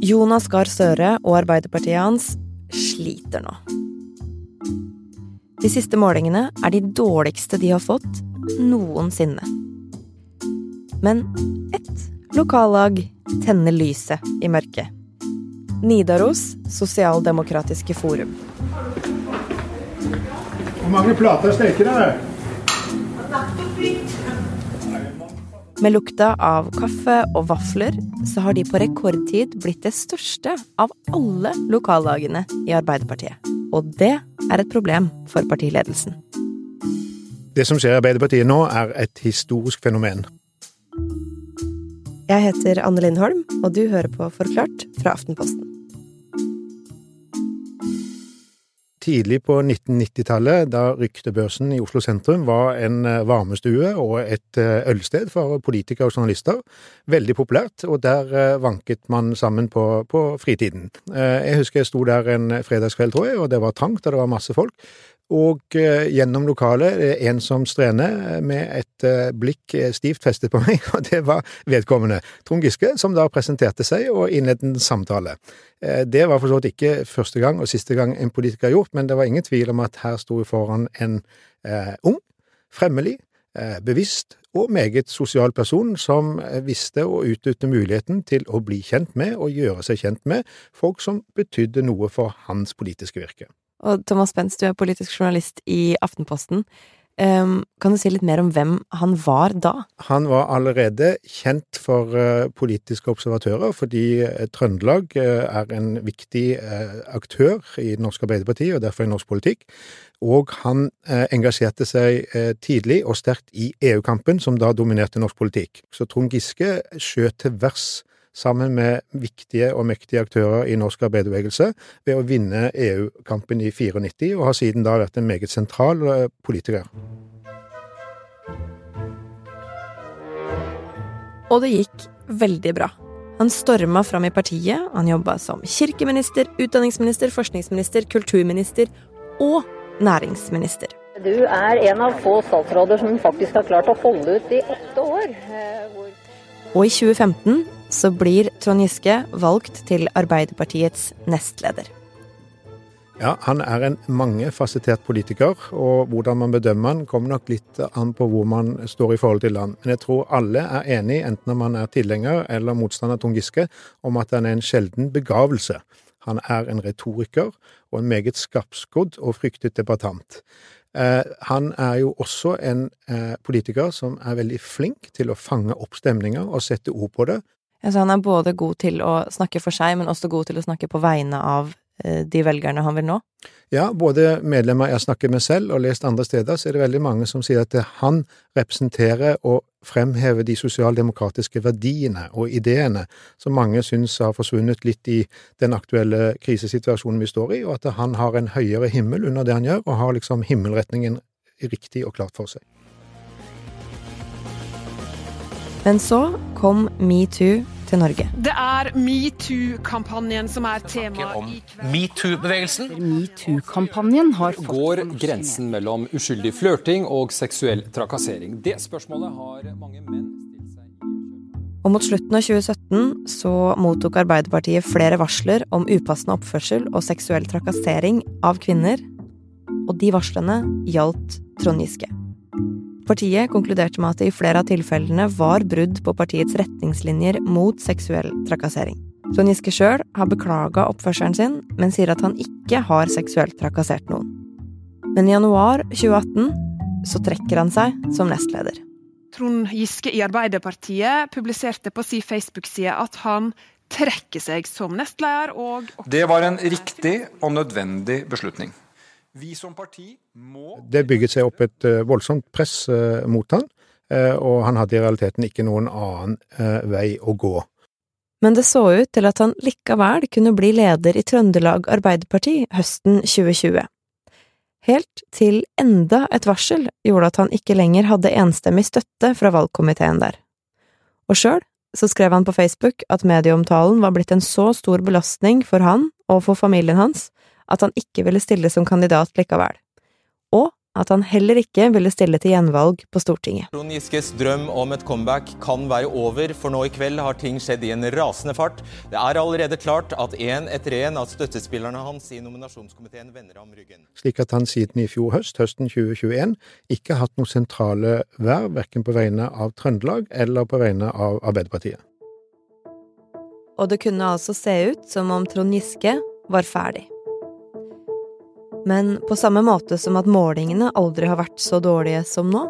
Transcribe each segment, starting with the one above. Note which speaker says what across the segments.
Speaker 1: Jonas Gahr Støre og Arbeiderpartiet hans sliter nå. De siste målingene er de dårligste de har fått noensinne. Men ett lokallag tenner lyset i mørket. Nidaros sosialdemokratiske forum.
Speaker 2: Hvor mange plater steker dere?
Speaker 1: Med lukta av kaffe og vafler så har de på rekordtid blitt det største av alle lokallagene i Arbeiderpartiet. Og det er et problem for partiledelsen.
Speaker 2: Det som skjer i Arbeiderpartiet nå, er et historisk fenomen.
Speaker 1: Jeg heter Anne Lindholm, og du hører på Forklart fra Aftenposten.
Speaker 2: Tidlig på 1990-tallet, da ryktebørsen i Oslo sentrum var en eh, varmestue og et eh, ølsted for politikere og journalister, veldig populært, og der eh, vanket man sammen på, på fritiden. Jeg husker jeg sto der en fredagskveld, tror jeg, og det var trangt, og det var masse folk. Og eh, gjennom lokalet en som strener med et eh, blikk eh, stivt festet på meg, og det var vedkommende, Trond Giske, som da presenterte seg og innledet en samtale. Det var for så vidt ikke første gang og siste gang en politiker har gjort, men det var ingen tvil om at her sto vi foran en eh, ung, fremmelig, eh, bevisst og meget sosial person som visste å utnytte muligheten til å bli kjent med og gjøre seg kjent med folk som betydde noe for hans politiske virke.
Speaker 1: Og Thomas Spence, du er politisk journalist i Aftenposten. Um, kan du si litt mer om hvem han var da?
Speaker 2: Han var allerede kjent for uh, politiske observatører, fordi uh, Trøndelag uh, er en viktig aktør i Norsk Arbeiderparti, og derfor i norsk politikk. Og han engasjerte seg tidlig og sterkt i EU-kampen, som da dominerte norsk politikk. Så Trond Giske skjøt til vers sammen med viktige og mektige aktører i norsk arbeiderbevegelse ved å vinne EU-kampen i 94, og har siden da vært en meget sentral eh, politiker.
Speaker 1: Og det gikk veldig bra. Han storma fram i partiet, han jobba som kirkeminister, utdanningsminister, forskningsminister, kulturminister og næringsminister.
Speaker 3: Du er en av få statsråder som faktisk har klart å holde ut i åtte år. Eh,
Speaker 1: og i 2015 så blir Trond Giske valgt til Arbeiderpartiets nestleder.
Speaker 2: Ja, han er en mangefasettert politiker, og hvordan man bedømmer han kommer nok litt an på hvor man står i forhold til han. Men jeg tror alle er enig, enten om man er tilhenger eller motstander Trond Giske, om at han er en sjelden begavelse. Han er en retoriker og en meget skarpskodd og fryktet debattant. Eh, han er jo også en eh, politiker som er veldig flink til å fange opp stemninger og sette ord på det,
Speaker 1: Altså, han er både god til å snakke for seg, men også god til å snakke på vegne av eh, de velgerne han vil nå?
Speaker 2: Ja, både medlemmer jeg snakker med selv og lest andre steder, så er det veldig mange som sier at han representerer og fremhever de sosialdemokratiske verdiene og ideene som mange syns har forsvunnet litt i den aktuelle krisesituasjonen vi står i, og at han har en høyere himmel under det han gjør, og har liksom himmelretningen riktig og klart for seg.
Speaker 1: Men så kom metoo til Norge.
Speaker 4: Det er metoo-kampanjen som er tema i
Speaker 5: kveld. Metoo-bevegelsen.
Speaker 6: Metoo-kampanjen har
Speaker 5: fått Går grensen mellom uskyldig flørting og seksuell trakassering? Det spørsmålet har mange menn stilt seg
Speaker 1: Og mot slutten av 2017 så mottok Arbeiderpartiet flere varsler om upassende oppførsel og seksuell trakassering av kvinner, og de varslene gjaldt Trond Giske. Partiet konkluderte med at det i flere av tilfellene var brudd på partiets retningslinjer mot seksuell trakassering. Trond Giske sjøl har beklaga oppførselen sin, men sier at han ikke har seksuelt trakassert noen. Men i januar 2018 så trekker han seg som nestleder.
Speaker 4: Trond Giske i Arbeiderpartiet publiserte på sin Facebook-side at han trekker seg som nestleder og
Speaker 5: Det var en riktig og nødvendig beslutning. Vi som parti
Speaker 2: må Det bygget seg opp et uh, voldsomt press uh, mot han, uh, og han hadde i realiteten ikke noen annen vei å gå.
Speaker 1: Men det så ut til at han likevel kunne bli leder i Trøndelag Arbeiderparti høsten 2020. Helt til enda et varsel gjorde at han ikke lenger hadde enstemmig støtte fra valgkomiteen der. Og sjøl så skrev han på Facebook at medieomtalen var blitt en så stor belastning for han og for familien hans at han ikke ville stille som kandidat likevel. Og at han heller ikke ville stille til gjenvalg på Stortinget.
Speaker 7: Trond Giskes drøm om et comeback kan være over, for nå i kveld har ting skjedd i en rasende fart. Det er allerede klart at én etter én av støttespillerne hans i nominasjonskomiteen vender ham ryggen.
Speaker 2: Slik at han siden i fjor høst, høsten 2021, ikke har hatt noen sentrale verv, verken på vegne av Trøndelag eller på vegne av Arbeiderpartiet.
Speaker 1: Og det kunne altså se ut som om Trond Giske var ferdig. Men på samme måte som at målingene aldri har vært så dårlige som nå,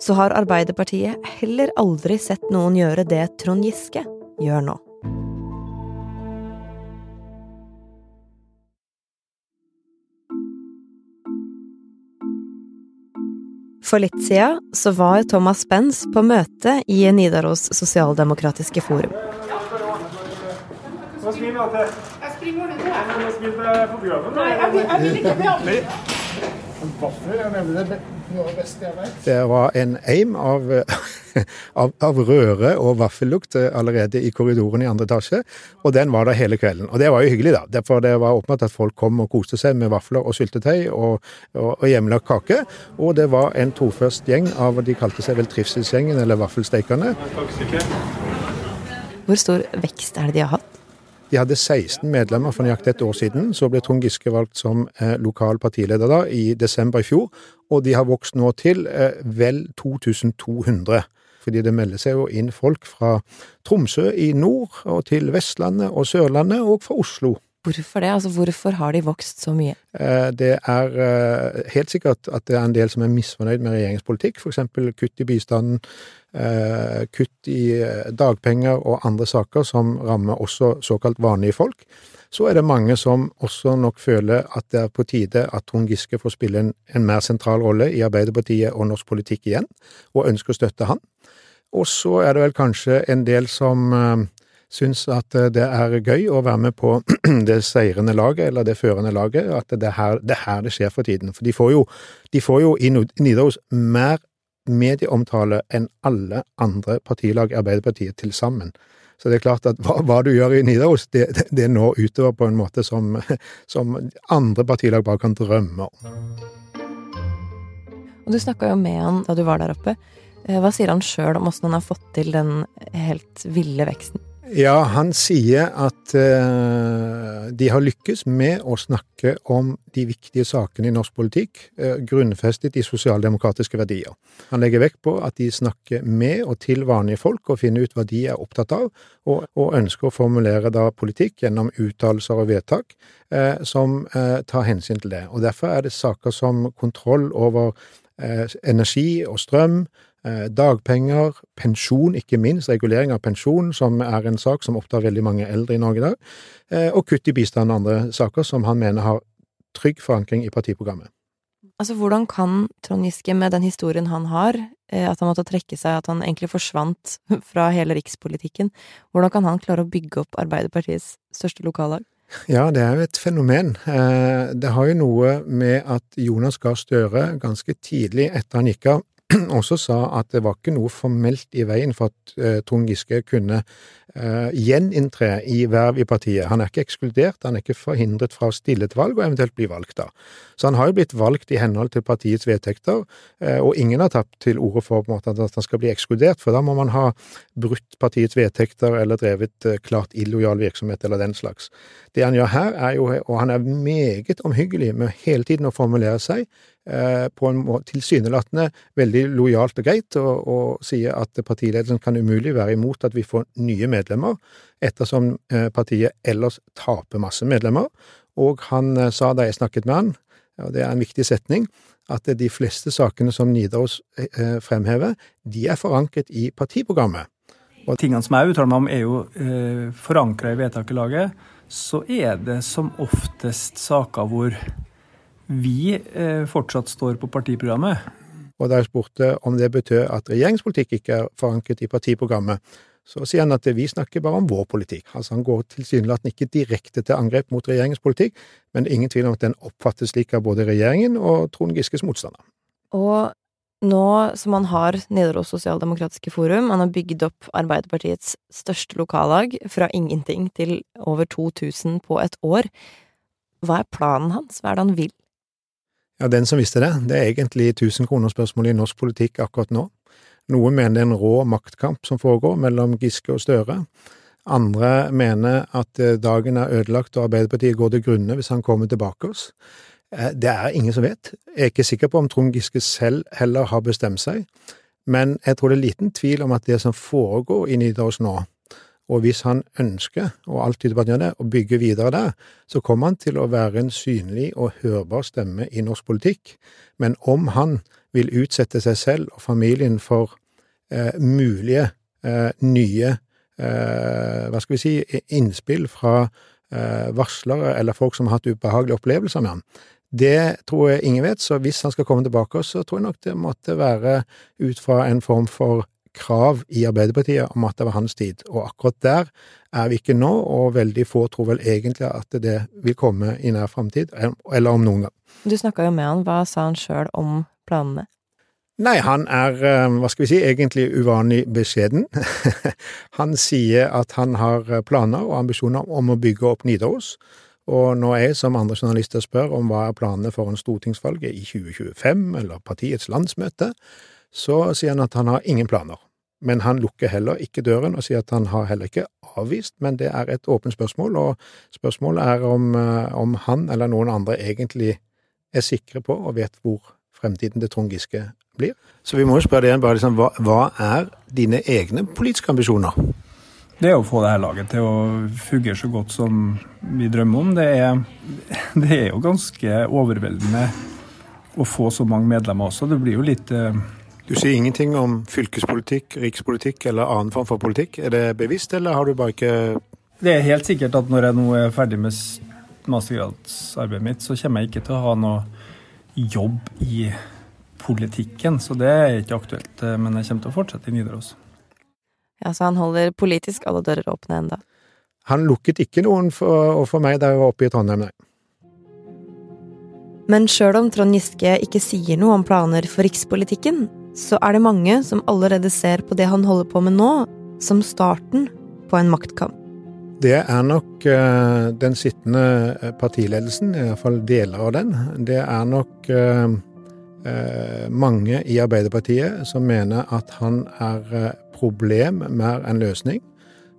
Speaker 1: så har Arbeiderpartiet heller aldri sett noen gjøre det Trond Giske gjør nå. For litt siden så var Thomas Spence på møte i Nidaros sosialdemokratiske forum.
Speaker 8: Hva skriver du? Jeg springer til. Jeg skriver på fotografen. Nei, jeg vil, jeg vil ikke. Vafler er nemlig det noe av det beste jeg vet.
Speaker 2: Det var en eim av, av, av røre og vaffellukt allerede i korridoren i andre etasje, og den var der hele kvelden. Og det var jo hyggelig, da. Derfor det var åpenbart at folk kom og koste seg med vafler og syltetøy og, og, og hjemmelagt kake. Og det var en trofast gjeng av De kalte seg vel Trivselsgjengen eller Vaffelsteikerne.
Speaker 1: Hvor stor vekst er det de har hatt?
Speaker 2: De hadde 16 medlemmer for nøyaktig et år siden. Så ble Trond Giske valgt som eh, lokal partileder da, i desember i fjor. Og de har vokst nå til eh, vel 2200. Fordi det melder seg jo inn folk fra Tromsø i nord, og til Vestlandet og Sørlandet, og fra Oslo.
Speaker 1: Hvorfor det? Altså, hvorfor har de vokst så mye?
Speaker 2: Eh, Det er eh, helt sikkert at det er en del som er misfornøyd med regjeringspolitikk, f.eks. kutt i bistanden, kutt i eh, dagpenger og andre saker som rammer også såkalt vanlige folk. Så er det mange som også nok føler at det er på tide at Trond Giske får spille en, en mer sentral rolle i Arbeiderpartiet og norsk politikk igjen, og ønsker å støtte han. Og så er det vel kanskje en del som eh, syns at eh, det er gøy å være med på det seirende laget, eller det førende laget, at det er her det, er her det skjer for tiden. For de får jo, de får jo i Nidaros mer medieomtale enn alle andre partilag i Arbeiderpartiet til sammen. Så det er klart at hva, hva du gjør i Nidaros, det, det, når utover på en måte som, som andre partilag bare kan drømme om.
Speaker 1: Og du snakka jo med han da du var der oppe. Eh, Hva sier han sjøl om åssen han har fått til den helt ville veksten?
Speaker 2: Ja, han sier at uh, de har lykkes med å snakke om de viktige sakene i norsk politikk, uh, grunnfestet i sosialdemokratiske verdier. Han legger vekt på at de snakker med og til vanlige folk og finner ut hva de er opptatt av, og, og ønsker å formulere da politikk gjennom uttalelser og vedtak uh, som tar hensyn til det. Og Derfor er det saker som kontroll over energi og strøm, Dagpenger, pensjon, ikke minst, regulering av pensjon, som er en sak som opptar veldig mange eldre i Norge i dag, eh, og kutt i bistand og andre saker som han mener har trygg forankring i partiprogrammet.
Speaker 1: Altså, hvordan kan Trond Giske, med den historien han har, eh, at han måtte trekke seg, at han egentlig forsvant fra hele rikspolitikken, hvordan kan han klare å bygge opp Arbeiderpartiets største lokallag?
Speaker 2: Ja, det er jo et fenomen. Eh, Det har jo noe med at Jonas Gahr Støre ganske tidlig etter han gikk av, også sa at det var ikke noe formelt i veien for at eh, Trond Giske kunne eh, gjeninntre i verv i partiet. Han er ikke ekskludert, han er ikke forhindret fra å stille til valg og eventuelt bli valgt da. Så han har jo blitt valgt i henhold til partiets vedtekter, eh, og ingen har tatt til orde for måte, at han skal bli ekskludert, for da må man ha brutt partiets vedtekter eller drevet eh, klart illojal virksomhet eller den slags. Det han gjør her, er jo, og han er meget omhyggelig med hele tiden å formulere seg, på en måte tilsynelatende veldig lojalt og greit, og, og sier at partiledelsen kan umulig være imot at vi får nye medlemmer, ettersom eh, partiet ellers taper masse medlemmer. Og han eh, sa da jeg snakket med han, og det er en viktig setning, at de fleste sakene som Nidaros eh, fremhever, de er forankret i partiprogrammet.
Speaker 9: Og tingene som jeg uttaler meg om, er jo eh, forankra i vedtakerlaget. Så er det som oftest saker hvor vi eh, fortsatt står på partiprogrammet.
Speaker 2: Og da jeg spurte om det betød at regjeringspolitikk ikke er forankret i partiprogrammet, så sier han at vi snakker bare om vår politikk. Altså Han går tilsynelatende ikke direkte til angrep mot regjeringens politikk, men det er ingen tvil om at den oppfattes slik av både regjeringen og Trond Giskes motstander.
Speaker 1: Og nå som han har Nidaros Sosialdemokratiske Forum, han har bygd opp Arbeiderpartiets største lokallag fra ingenting til over 2000 på et år, hva er planen hans? Hva er det han vil?
Speaker 2: Ja, den som visste det. Det er egentlig tusenkronerspørsmålet i norsk politikk akkurat nå. Noen mener det er en rå maktkamp som foregår mellom Giske og Støre. Andre mener at eh, dagen er ødelagt og Arbeiderpartiet går til grunne hvis han kommer tilbake oss. Eh, det er ingen som vet. Jeg er ikke sikker på om Trond Giske selv heller har bestemt seg, men jeg tror det er liten tvil om at det som foregår i Nidaros nå, og hvis han ønsker, og alt tyder gjør det, å bygge videre der, så kommer han til å være en synlig og hørbar stemme i norsk politikk. Men om han vil utsette seg selv og familien for eh, mulige eh, nye eh, hva skal vi si, innspill fra eh, varslere eller folk som har hatt ubehagelige opplevelser med ham, det tror jeg ingen vet, så hvis han skal komme tilbake, så tror jeg nok det måtte være ut fra en form for krav i Arbeiderpartiet om at det var hans tid, og akkurat der er vi ikke nå, og veldig få tror vel egentlig at det vil komme i nær framtid, eller om noen gang.
Speaker 1: Du snakka jo med han, hva sa han sjøl om planene?
Speaker 2: Nei, han er, hva skal vi si, egentlig uvanlig beskjeden. han sier at han har planer og ambisjoner om å bygge opp Nidaros, og når jeg som andre journalister spør om hva er planene foran stortingsvalget i 2025 eller partiets landsmøte, så sier han at han har ingen planer. Men han lukker heller ikke døren og sier at han har heller ikke avvist, men det er et åpent spørsmål, og spørsmålet er om, eh, om han eller noen andre egentlig er sikre på og vet hvor fremtiden til Trond Giske blir. Så vi må jo spørre deg igjen bare liksom, hva, hva er dine egne politiske ambisjoner?
Speaker 9: det å få det her laget til å fungere så godt som vi drømmer om. Det er, det er, jo ganske overveldende å få så mange medlemmer også. Det blir jo litt eh...
Speaker 2: Du sier ingenting om fylkespolitikk, rikspolitikk eller annen form for politikk. Er det bevisst, eller har du bare ikke
Speaker 9: Det er helt sikkert at når jeg nå er ferdig med mastergradsarbeidet mitt, så kommer jeg ikke til å ha noe jobb i politikken. Så det er ikke aktuelt. Eh, men jeg kommer til å fortsette i Nidaros.
Speaker 1: Ja, Så han holder politisk alle dører åpne enda.
Speaker 2: Han lukket ikke noen for, for meg da jeg var oppe i Trondheim, nei.
Speaker 1: Men sjøl om Trond Giske ikke sier noe om planer for rikspolitikken, så er det mange som allerede ser på det han holder på med nå, som starten på en maktkamp.
Speaker 2: Det er nok uh, den sittende eh, partiledelsen, i hvert fall deler av den. Det er nok uh, mange i Arbeiderpartiet som mener at han er problem mer enn løsning,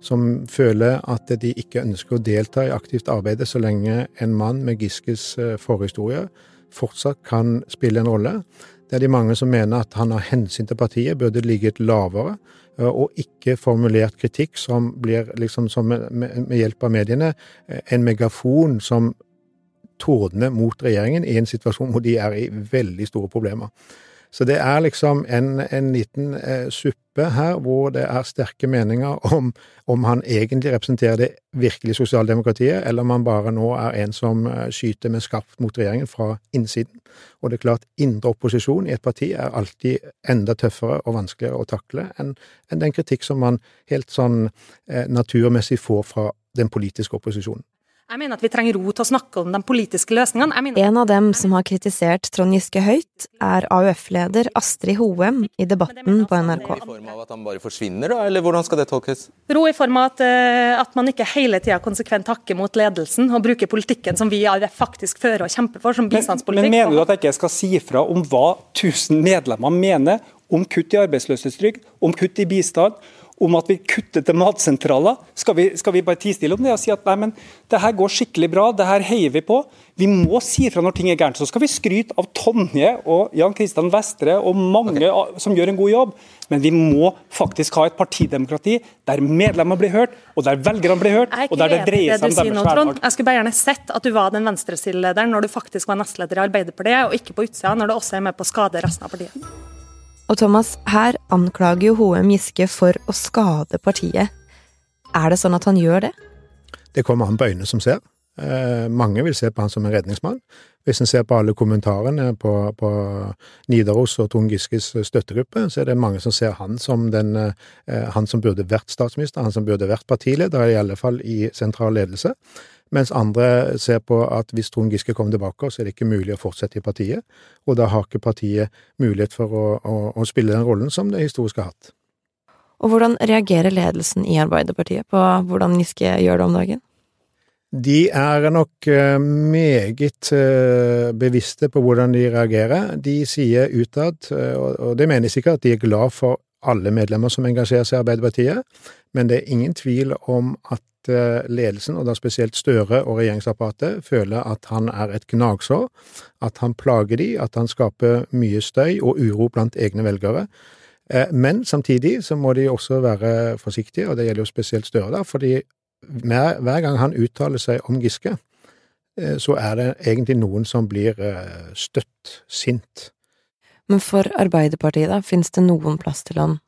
Speaker 2: som føler at de ikke ønsker å delta i aktivt arbeid så lenge en mann med Giskes eh, forhistorie fortsatt kan spille en rolle. Det er de mange som mener at han av hensyn til partiet burde ligget lavere, eh, og ikke formulert kritikk som blir, liksom som med, hjelp av mediene, eh, en megafon som tordner mot regjeringen i en situasjon hvor de er i veldig store problemer. Så det er liksom en, en liten eh, suppe her hvor det er sterke meninger om om han egentlig representerer det virkelige sosialdemokratiet, eller om han bare nå er en som eh, skyter med skarpt mot regjeringen fra innsiden. Og det er klart, indre opposisjon i et parti er alltid enda tøffere og vanskeligere å takle enn en den kritikk som man helt sånn eh, naturmessig får fra den politiske opposisjonen.
Speaker 10: Jeg mener at vi trenger ro til å snakke om de politiske løsningene.
Speaker 1: En av dem som har kritisert Trond Giske høyt, er AUF-leder Astrid Hoem i debatten på NRK.
Speaker 7: I form av at han bare forsvinner, da, eller hvordan skal det tolkes?
Speaker 10: Ro i form av at, eh, at man ikke hele tida konsekvent hakker mot ledelsen og bruker politikken som vi i AUF faktisk fører og kjemper for, som bistandspolitikk.
Speaker 9: Men, men mener du at jeg ikke skal si fra om hva 1000 medlemmer mener om kutt i arbeidsløshetstrygd, om kutt i bistand? Om at vi kutter til matsentraler. Skal vi, skal vi bare tie stille om det og si at nei, men det her går skikkelig bra, det her heier vi på. Vi må si fra når ting er gærent. Så skal vi skryte av Tonje og Jan Kristian Vestre og mange okay. som gjør en god jobb. Men vi må faktisk ha et partidemokrati der medlemmer blir hørt, og der velgerne blir hørt. og der det dreier seg om deres hverdag.
Speaker 10: Jeg skulle bare gjerne sett at du var den venstresidelederen når du faktisk var nestleder i Arbeiderpartiet, og ikke på utsida når du også er med på å skade resten av partiet.
Speaker 1: Og Thomas, her anklager jo HM Giske for å skade partiet. Er det sånn at han gjør det?
Speaker 2: Det kommer an på øynene som ser. Eh, mange vil se på han som en redningsmann. Hvis en ser på alle kommentarene på, på Nidaros og Trond Giskes støttegruppe, så er det mange som ser han som den, eh, han som burde vært statsminister, han som burde vært partileder, i alle fall i sentral ledelse. Mens andre ser på at hvis Trond Giske kommer tilbake, så er det ikke mulig å fortsette i partiet. Og da har ikke partiet mulighet for å, å, å spille den rollen som det historisk har hatt.
Speaker 1: Og hvordan reagerer ledelsen i Arbeiderpartiet på hvordan Giske gjør det om dagen?
Speaker 2: De er nok eh, meget eh, bevisste på hvordan de reagerer. De sier utad, eh, og det mener sikkert at de er glad for alle medlemmer som engasjerer seg i Arbeiderpartiet, men det er ingen tvil om at ledelsen, og da spesielt Støre og regjeringsapparatet, føler at han er et gnagsår, at han plager de, at han skaper mye støy og uro blant egne velgere. Men samtidig så må de også være forsiktige, og det gjelder jo spesielt Støre, da, fordi hver, gang han uttaler seg om Giske, eh, så er det egentlig noen som blir eh, støtt sint.
Speaker 1: Men for Arbeiderpartiet, da, finnes det noen plass til han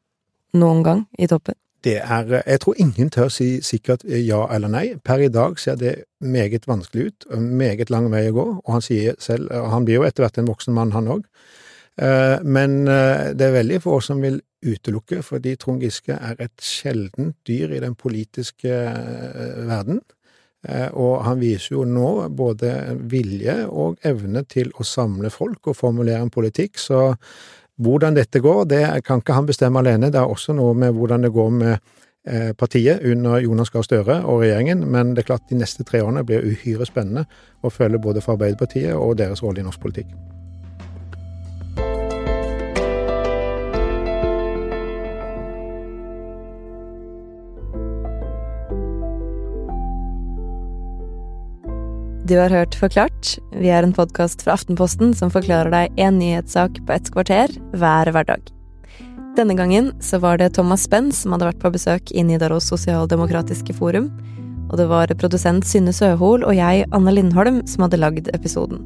Speaker 1: noen gang i toppen?
Speaker 2: Det er Jeg tror ingen tør si sikkert ja eller nei. Per i dag ser det meget vanskelig ut, meget lang vei å gå, og han sier selv Han blir jo etter hvert en voksen mann, han òg. Eh, men det er veldig få som vil utelukke, fordi Trond Giske er et sjeldent dyr i den politiske eh, verden. Eh, og han viser jo nå både vilje og evne til å samle folk og formulere en politikk, så hvordan dette går, det kan ikke han bestemme alene. Det er også noe med hvordan det går med eh, partiet under Jonas Gahr Støre og regjeringen, men det er klart de neste tre årene blir uhyre spennende å følge både for Arbeiderpartiet og deres rolle i norsk politikk.
Speaker 1: Du har hørt Forklart. Vi er en podkast fra Aftenposten som forklarer deg én nyhetssak på ett kvarter hver hverdag. Denne gangen så var det Thomas Spenn som hadde vært på besøk i Nidaros sosialdemokratiske forum. Og det var produsent Synne Søhol og jeg, Anne Lindholm, som hadde lagd episoden.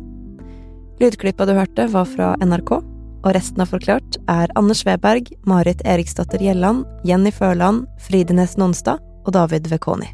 Speaker 1: Lydklippa du hørte, var fra NRK, og resten av Forklart er Anders Weberg, Marit Eriksdatter Gjelland, Jenny Førland, Fride Næss Nonstad og David Vekoni.